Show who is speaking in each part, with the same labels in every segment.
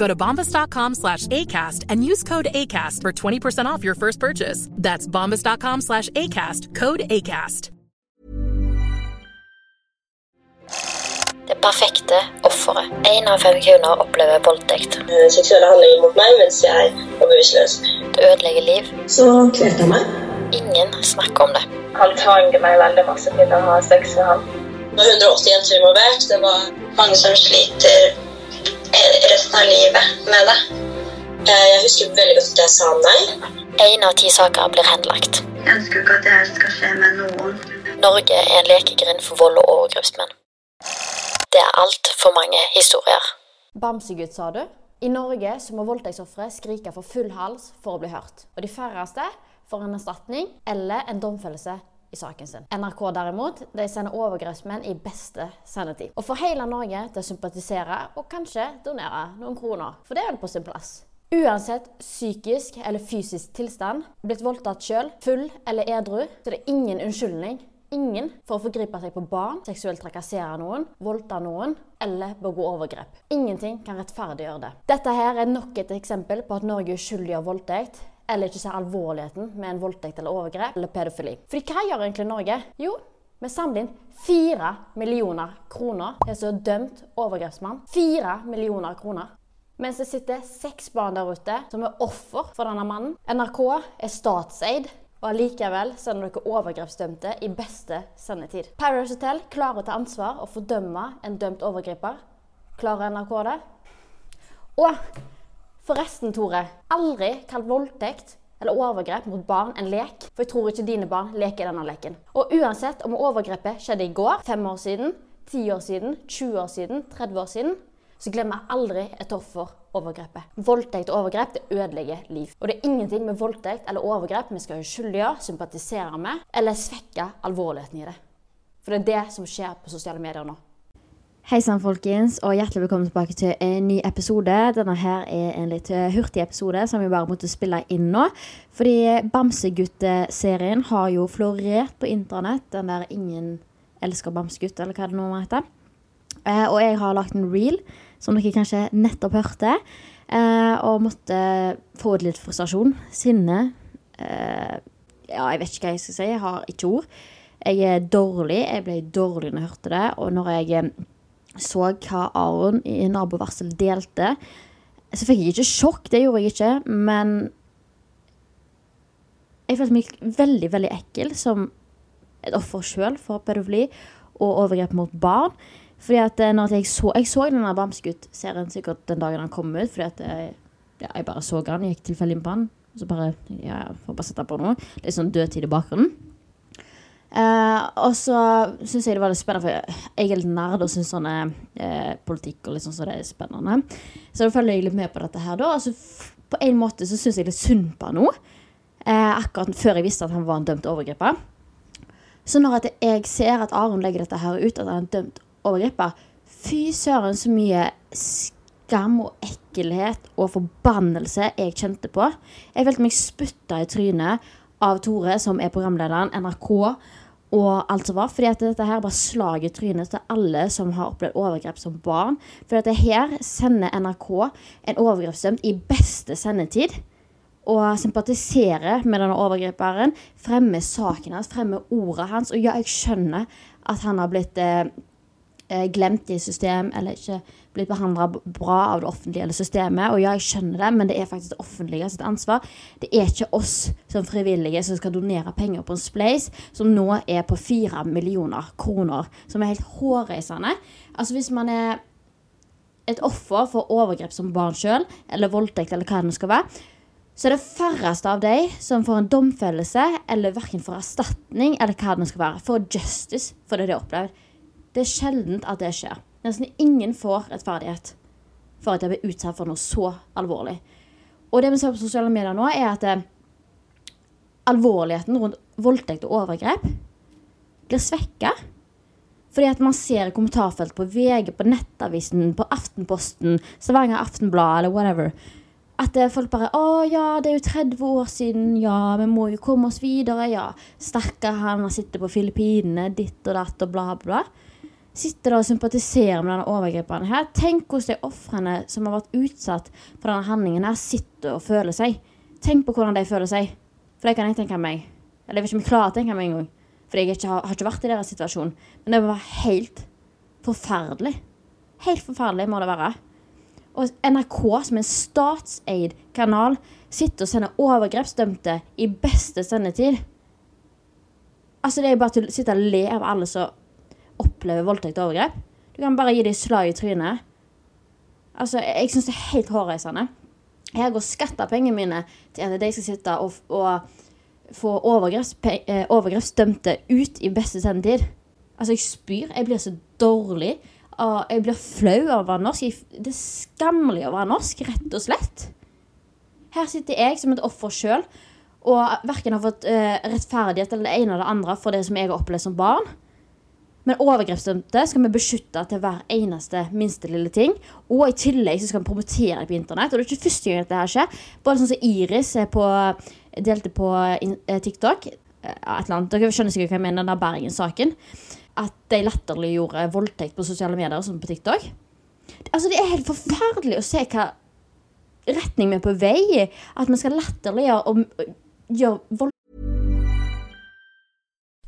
Speaker 1: Go to bombas.com slash ACAST and use code ACAST for 20% off your first purchase. That's bombas.com slash ACAST. Code ACAST.
Speaker 2: Det perfekte offeret. Én av fem kvinner opplever voldtekt.
Speaker 3: Eh, seksuelle handlinger mot meg mens jeg var bevisstløs.
Speaker 2: Det ødelegger liv.
Speaker 3: Så kvelte han meg.
Speaker 2: Ingen snakker om det.
Speaker 3: Han tvanger meg veldig masse til å ha sex med ham. Det var 180 jenter involvert. Det var mange som sliter resten av livet med det. Eh, Jeg husker veldig godt at jeg sa nei.
Speaker 2: Én av ti saker blir henlagt.
Speaker 3: Jeg ønsker ikke at det her skal skje med noen.
Speaker 2: Norge er en lekegrind for vold og overgrepsmenn. Det er altfor mange historier.
Speaker 4: Bamsegutt, sa du? I Norge så må voldtektsofre skrike for full hals for å bli hørt. Og de færreste får en erstatning eller en domfellelse i saken sin. NRK derimot de sender overgrepsmenn i beste sendetid. Og får hele Norge til å sympatisere og kanskje donere noen kroner. For det er vel på sin plass. Uansett psykisk eller fysisk tilstand, blitt voldtatt sjøl, full eller edru, så det er ingen unnskyldning ingen for å forgripe seg på barn, seksuelt trakassere noen, voldta noen eller begå overgrep. Ingenting kan rettferdiggjøre det. Dette her er nok et eksempel på at Norge uskyldig av voldtekt, eller ikke ser alvorligheten med en voldtekt eller overgrep eller pedofili. Fordi hva gjør egentlig Norge? Jo, vi samler inn fire millioner kroner til en så dømt overgrepsmann. Fire millioner kroner. Mens det sitter seks barn der ute som er offer for denne mannen. NRK er statseid. Og allikevel sender dere overgrepsdømte i beste sendetid. Paradise Hotel klarer å ta ansvar og fordømme en dømt overgriper. Klarer NRK det? Og forresten, Tore. Aldri kall voldtekt eller overgrep mot barn en lek. For jeg tror ikke dine barn leker denne leken. Og uansett om overgrepet skjedde i går, fem år siden, ti år siden, 20 år siden, 30 år siden, så glemmer jeg aldri et offer overgrepet. Voldtekt og overgrep det ødelegger liv. Og det er ingenting med voldtekt eller overgrep vi skal uskyldiggjøre, sympatisere med eller svekke alvorligheten i det. For det er det som skjer på sosiale medier nå. Hei sann, folkens, og hjertelig velkommen tilbake til en ny episode. Denne her er en litt eh, hurtig episode som vi bare måtte spille inn nå. Fordi Bamsegutt-serien har jo florert på internett. Den der Ingen elsker bamsegutt, eller hva det nå heter. Eh, og jeg har lagt en reel, som dere kanskje nettopp hørte. Eh, og måtte få ut litt frustrasjon. Sinne. Ja, jeg vet ikke hva jeg skal si. Jeg har ikke ord. Jeg er dårlig. Jeg ble dårlig når jeg hørte det. Og når jeg så hva Aron i nabovarsel delte, så fikk jeg ikke sjokk. Det gjorde jeg ikke. Men jeg følte meg veldig, veldig ekkel som et offer sjøl for pedofili og overgrep mot barn. Fordi at eh, når jeg så Jeg så denne Bamsegutt-serien sikkert den dagen han kom ut. Fordi at jeg, ja, jeg bare så han, gikk tilfeldig inn på han. Og så bare Ja, får bare sette på noe. Litt sånn dødtid i bakgrunnen. Eh, og så syns jeg det var litt spennende, for jeg er litt nerd og syns sånne eh, politikk og litt sånn så det er spennende. Så da følger jeg litt med på dette her, da. Altså, på en måte så syns jeg litt synd på han nå. Eh, akkurat før jeg visste at han var en dømt overgriper. Så når jeg ser at Aron legger dette her ut, at han er en dømt overgriper Fy søren, så mye skam og ekkelhet og forbannelse jeg kjente på. Jeg følte meg spytta i trynet av Tore, som er programlederen, NRK, og alt som var. Fordi at dette her bare slag i trynet til alle som har opplevd overgrep som barn. For dette her sender NRK en overgrepsdømt i beste sendetid. Og sympatiserer med denne overgriperen. Fremmer saken hans, fremmer ordet hans. Og ja, jeg skjønner at han har blitt eh glemt i system, eller ikke blitt behandla bra av det offentlige eller systemet. Og ja, jeg skjønner det, men det er faktisk det offentlige sitt ansvar. Det er ikke oss som frivillige som skal donere penger på en spleis som nå er på fire millioner kroner. Som er helt hårreisende. Altså hvis man er et offer for overgrep som barn sjøl, eller voldtekt, eller hva det skal være, så er det færreste av de som får en domfellelse, eller verken får erstatning, eller hva det skal være, får justice for det de har opplevd. Det er sjeldent at det skjer. Nesten ingen får rettferdighet for at de blir utsatt for noe så alvorlig. Og det vi ser på sosiale medier nå, er at eh, alvorligheten rundt voldtekt og overgrep blir svekka. Fordi at man ser i kommentarfelt på VG, på Nettavisen, på Aftenposten, Stavanger Aftenblad eller whatever, at eh, folk bare 'Å ja, det er jo 30 år siden. Ja, vi må jo komme oss videre.' Ja, stakkar han, han sitter på Filippinene, ditt og datt og bla, bla sitter og sympatiserer med denne overgriperen her. Tenk hvordan de ofrene som har vært utsatt for denne handlingen, her sitter og føler seg. Tenk på hvordan de føler seg. For det kan jeg tenke meg. Eller jeg vet ikke om jeg klarer å tenke meg engang. For jeg ikke har, har, ikke vært i deres situasjon. Men det var helt forferdelig. Helt forferdelig må det være. Og NRK, som er en statseid kanal, sitter og sender overgrepsdømte i beste sendetid. Altså, det er bare til å sitte og le av alle som opplever voldtekt og overgrep. Du kan bare gi dem slag i trynet. Altså, jeg syns det er helt hårreisende. Jeg går skattepengene mine til at de skal sitte og, og få eh, overgrepsdømte ut i beste sendetid. Altså, jeg spyr. Jeg blir så dårlig. Og jeg blir flau av å være norsk. Det er skammelig å være norsk, rett og slett. Her sitter jeg som et offer sjøl og verken har fått uh, rettferdighet eller det ene eller det andre for det som jeg har opplevd som barn. Men overgrepsdømte skal vi beskytte til hver eneste minste lille ting. Og i tillegg så skal vi promotere det på internett. Og det er ikke første gang dette her skjer. Både sånn som Iris på, delte på eh, TikTok. Eh, et eller annet. Dere skjønner sikkert hva jeg mener, den Bergen-saken. At de latterliggjorde voldtekt på sosiale medier, sånn på TikTok. Altså, det er helt forferdelig å se hva retning vi er på vei i. At vi skal latterliggjøre og gjøre voldtekt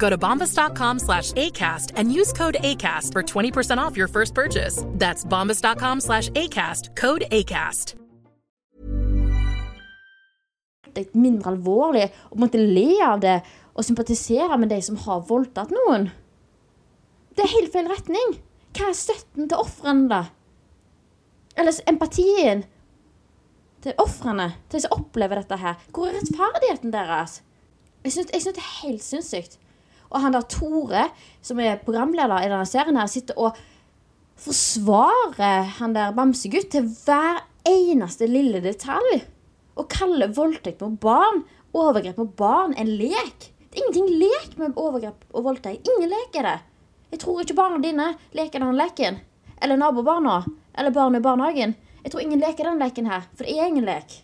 Speaker 1: Go to bombas.com slash ACAST and use code ACAST for 20% off your first purchase. That's bombas.com slash ACAST, code ACAST.
Speaker 4: Det er mindre alvorlig å måtte le av det og sympatisere med de som har voldtatt noen. Det er helt feil retning. Hva er støtten til ofrene, da? Eller empatien til ofrene, til de som opplever dette her? Hvor er rettferdigheten deres? Jeg syns det er helt sinnssykt. Og han der Tore, som er programleder i denne serien, her, sitter og forsvarer han der bamsegutt til hver eneste lille detalj. Og kaller voldtekt mot barn, overgrep mot barn, en lek. Det er ingenting lek med overgrep og voldtekt. Ingen lek er det. Jeg tror ikke barna dine leker den leken. Eller nabobarna. Eller barn i barnehagen. Jeg tror ingen leker den leken her, for det er ingen lek.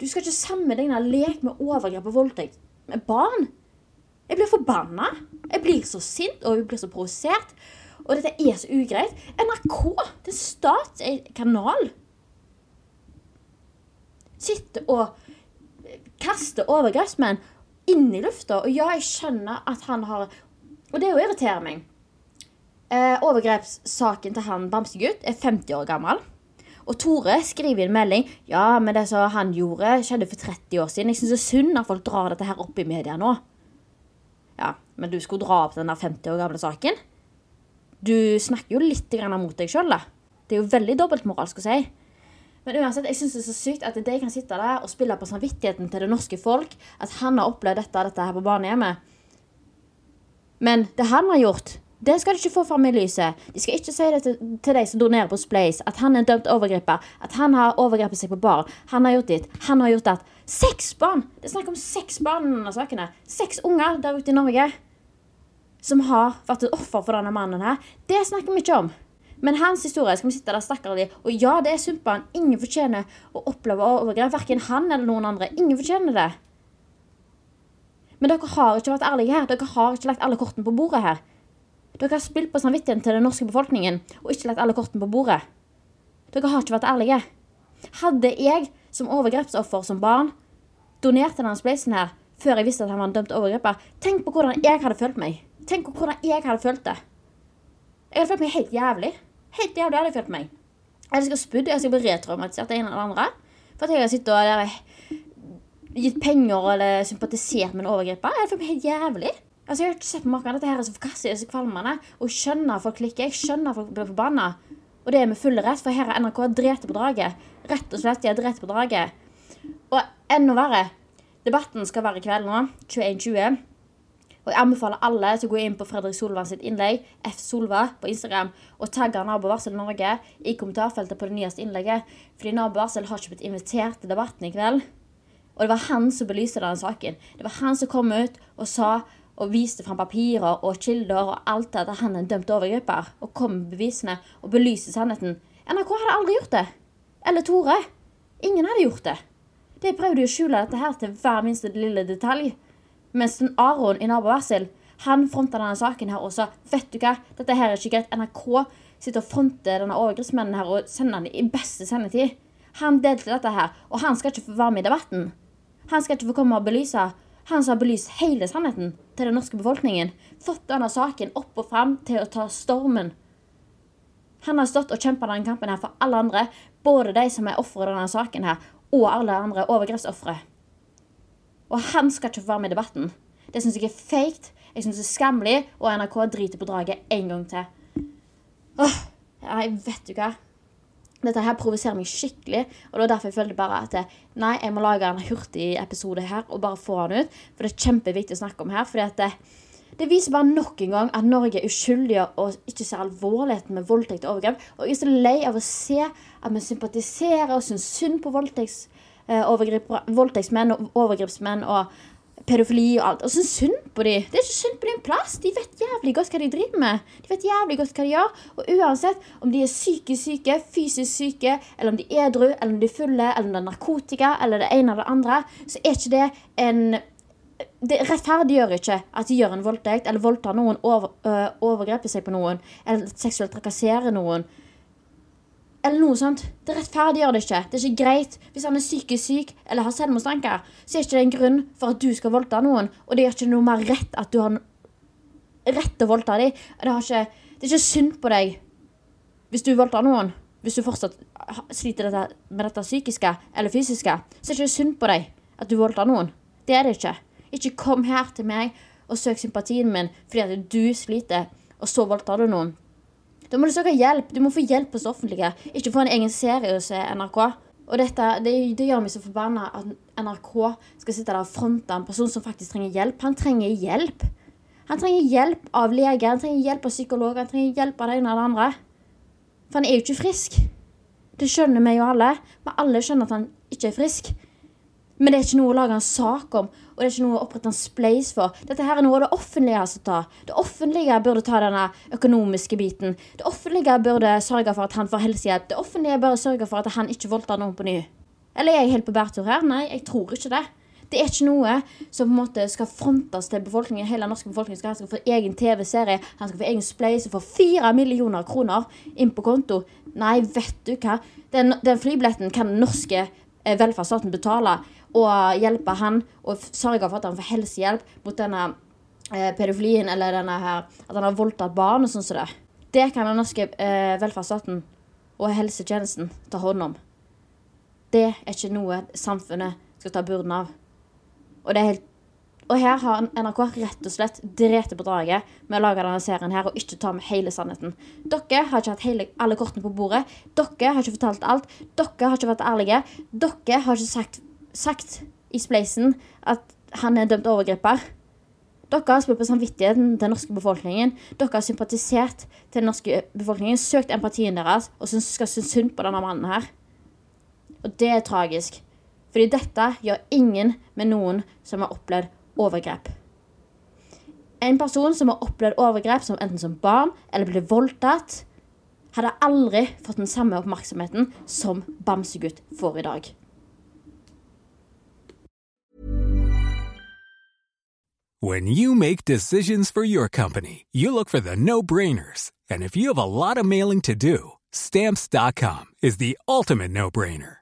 Speaker 4: Du skal ikke sammenligne lek med overgrep og voldtekt med barn. Jeg blir forbanna. Jeg blir så sint, og jeg blir så provosert. Og dette er så ugreit. NRK, det er statskanal, sitter og kaster overgrepsmenn inn i lufta. Og ja, jeg skjønner at han har Og det er jo irriterer meg. Eh, overgrepssaken til han bamsegutt er 50 år gammel. Og Tore skriver i en melding ja, men det som han gjorde, skjedde for 30 år siden. Jeg syns det er synd at folk drar dette her opp i media nå. Ja, men du skulle dra opp den der 50 år gamle saken. Du snakker jo litt grann mot deg sjøl, da. Det er jo veldig dobbeltmoralsk å si. Men uansett, jeg synes det er så sykt at de kan sitte der og spille på samvittigheten til det norske folk. At han har opplevd dette, dette her på barnehjemmet. Men det han har gjort, det skal de ikke få fram i lyset. De skal ikke si det til, til de som donerer på Splace, at han er en dømt overgriper. At han har overgrepet seg på barn. Han har gjort ditt. Han har gjort det. Seks barn! Det er snakk om seks barn i denne sakene. Seks unger der ute i Norge som har vært et offer for denne mannen her. Det snakker vi ikke om. Men hans historie skal vi sitte der stakkarlig. Og ja, det er synd. Ingen fortjener å oppleve overgrep. Verken han eller noen andre. Ingen fortjener det. Men dere har ikke vært ærlige her. Dere har ikke lagt alle kortene på bordet her. Dere har spilt på samvittigheten til den norske befolkningen og ikke lagt alle kortene på bordet. Dere har ikke vært ærlige. Hadde jeg som overgrepsoffer som barn donert til denne spleisen her før jeg visste at han var en dømt overgriper, tenk på hvordan jeg hadde følt meg. Tenk på hvordan jeg hadde følt det. Jeg hadde følt meg helt jævlig. Helt jævlig hadde jeg følt meg. Jeg hadde spydde, spydd, jeg hadde bli retraumatisert det ene eller andre. For at jeg hadde sittet og gitt penger eller sympatisert med en overgriper. Jeg hadde følt meg helt jævlig. Altså, Jeg har ikke sett på maken. Dette her er så forkastelig og så kvalmende. Og jeg skjønner at folk klikker. Jeg skjønner at folk blir forbanna. Og det er med full rett, for her er NRK drept på draget. Rett og slett, de har drept på draget. Og enda verre, debatten skal være i kveld nå, 21.20. Og jeg anbefaler alle til å gå inn på Fredrik Solvang sitt innlegg, F. Solva, på Instagram, og tagge Nabo Varsel Norge i kommentarfeltet på det nyeste innlegget. Fordi Nabo Varsel har ikke blitt invitert til debatten i kveld. Og det var han som belyste denne saken. Det var han som kom ut og sa og viste fram papirer og kilder og alt det at han er en dømt overgriper. Og kom med bevisene og belyste sannheten. NRK hadde aldri gjort det. Eller Tore. Ingen hadde gjort det. De prøvde å skjule dette her til hver minste lille detalj. Mens Aron i Nabo Varsel han fronta denne saken her og sa vet du hva, dette her er ikke greit. NRK sitter og fronter denne overgrepsmannen her og sender den i beste sendetid. Han delte dette her, og han skal ikke få være med i debatten. Han skal ikke få komme og belyse. Han som har belyst hele sannheten til den norske befolkningen. Fått denne saken opp og fram til å ta stormen. Han har stått og kjempa denne kampen her for alle andre, både de som er ofre i denne saken her, og alle andre overgrepsofre. Og han skal ikke få være med i debatten. Det syns jeg er feigt, jeg syns det er skammelig, og NRK driter på draget en gang til. Åh, nei, vet du hva? Dette her provoserer meg skikkelig, og det var derfor jeg følte bare at nei, jeg må lage en hurtig episode her og bare få den ut. For det er kjempeviktig å snakke om her. fordi at det, det viser bare nok en gang at Norge er uskyldige og ikke ser alvorligheten med voldtekt og overgrep. Og jeg er så lei av å se at vi sympatiserer og syns synd på voldtekts voldtektsmenn og overgrepsmenn og pedofili og alt. Og så synd på dem. Det er ikke synd på din plass. De vet jævlig godt hva de driver med. De vet jævlig godt hva de gjør. Og uansett om de er psykisk syke, fysisk syke, eller om de er edru, eller om de er fulle, eller om det er narkotika, eller det ene eller det andre, så er ikke det en det rettferdiggjør ikke at de gjør en voldtekt eller voldtar noen, over, øh, overgreper seg på noen eller seksuelt trakasserer noen eller noe sånt. Det rettferdiggjør det ikke. Det er ikke greit. Hvis han er psykisk syk eller har selvmordstanker, så er ikke det en grunn for at du skal voldta noen. Og det gjør ikke noe mer rett at du har rett til å voldta dem. Det, ikke, det, er ikke synd på deg hvis du voldtar noen. Hvis du fortsatt sliter dette, med dette psykiske eller fysiske, så er det ikke synd på deg at du voldtar noen. Det er det ikke. Ikke kom her til meg og søk sympatien min fordi at du sliter, og så voldtar du noen. Da må du søke hjelp. Du må få hjelp hos offentlige. Ikke få en egen serie hos NRK. Og dette, det, det gjør meg så forbanna at NRK skal sitte der og fronte en person som faktisk trenger hjelp. Han trenger hjelp. Han trenger hjelp av lege, han trenger hjelp av psykolog, han trenger hjelp av det ene og det andre. For han er jo ikke frisk. Det skjønner vi jo alle. Men alle skjønner at han ikke er frisk. Men det er ikke noe å lage en sak om, og det er ikke noe å opprette en spleis for. Dette her er noe det offentlige skal ta. Det offentlige burde ta denne økonomiske biten. Det offentlige burde sørge for at han får helsehjelp. Det offentlige burde sørge for at han ikke voldtar noen på ny. Eller er jeg helt på bærtur her? Nei, jeg tror ikke det. Det er ikke noe som på en måte skal frontes til befolkningen. Hele norske befolkningen skal, skal få egen TV-serie. Han skal få egen spleis og få fire millioner kroner inn på konto. Nei, vet du hva? Den, den flybilletten kan den norske velferdsstaten betale og hjelpe han og sørge for at han får helsehjelp mot denne eh, pedofilien eller denne her, at han har voldtatt barn og sånn som det. Det kan den norske eh, velferdsstaten og helsetjenesten ta hånd om. Det er ikke noe samfunnet skal ta byrden av. Og, det er helt, og her har NRK rett og slett drept på draget med å lage denne serien her og ikke ta med hele sannheten. Dere har ikke hatt hele, alle kortene på bordet. Dere har ikke fortalt alt. Dere har ikke vært ærlige. Dere har ikke sagt, sagt i spleisen at han er dømt overgriper. Dere har spilt på samvittigheten til den norske befolkningen. Dere har sympatisert til den norske befolkningen, søkt empatien deres og skal synes synd på denne mannen her. Og det er tragisk. Fordi dette gjør ingen med noen som har opplevd overgrep. En person som har opplevd overgrep som enten som barn eller ble voldtatt, hadde aldri fått den samme oppmerksomheten som Bamsegutt får i dag.
Speaker 5: When you make decisions for your company, you look for the no-brainers. And if you have a lot of mailing to do, stamps.com is the ultimate no-brainer.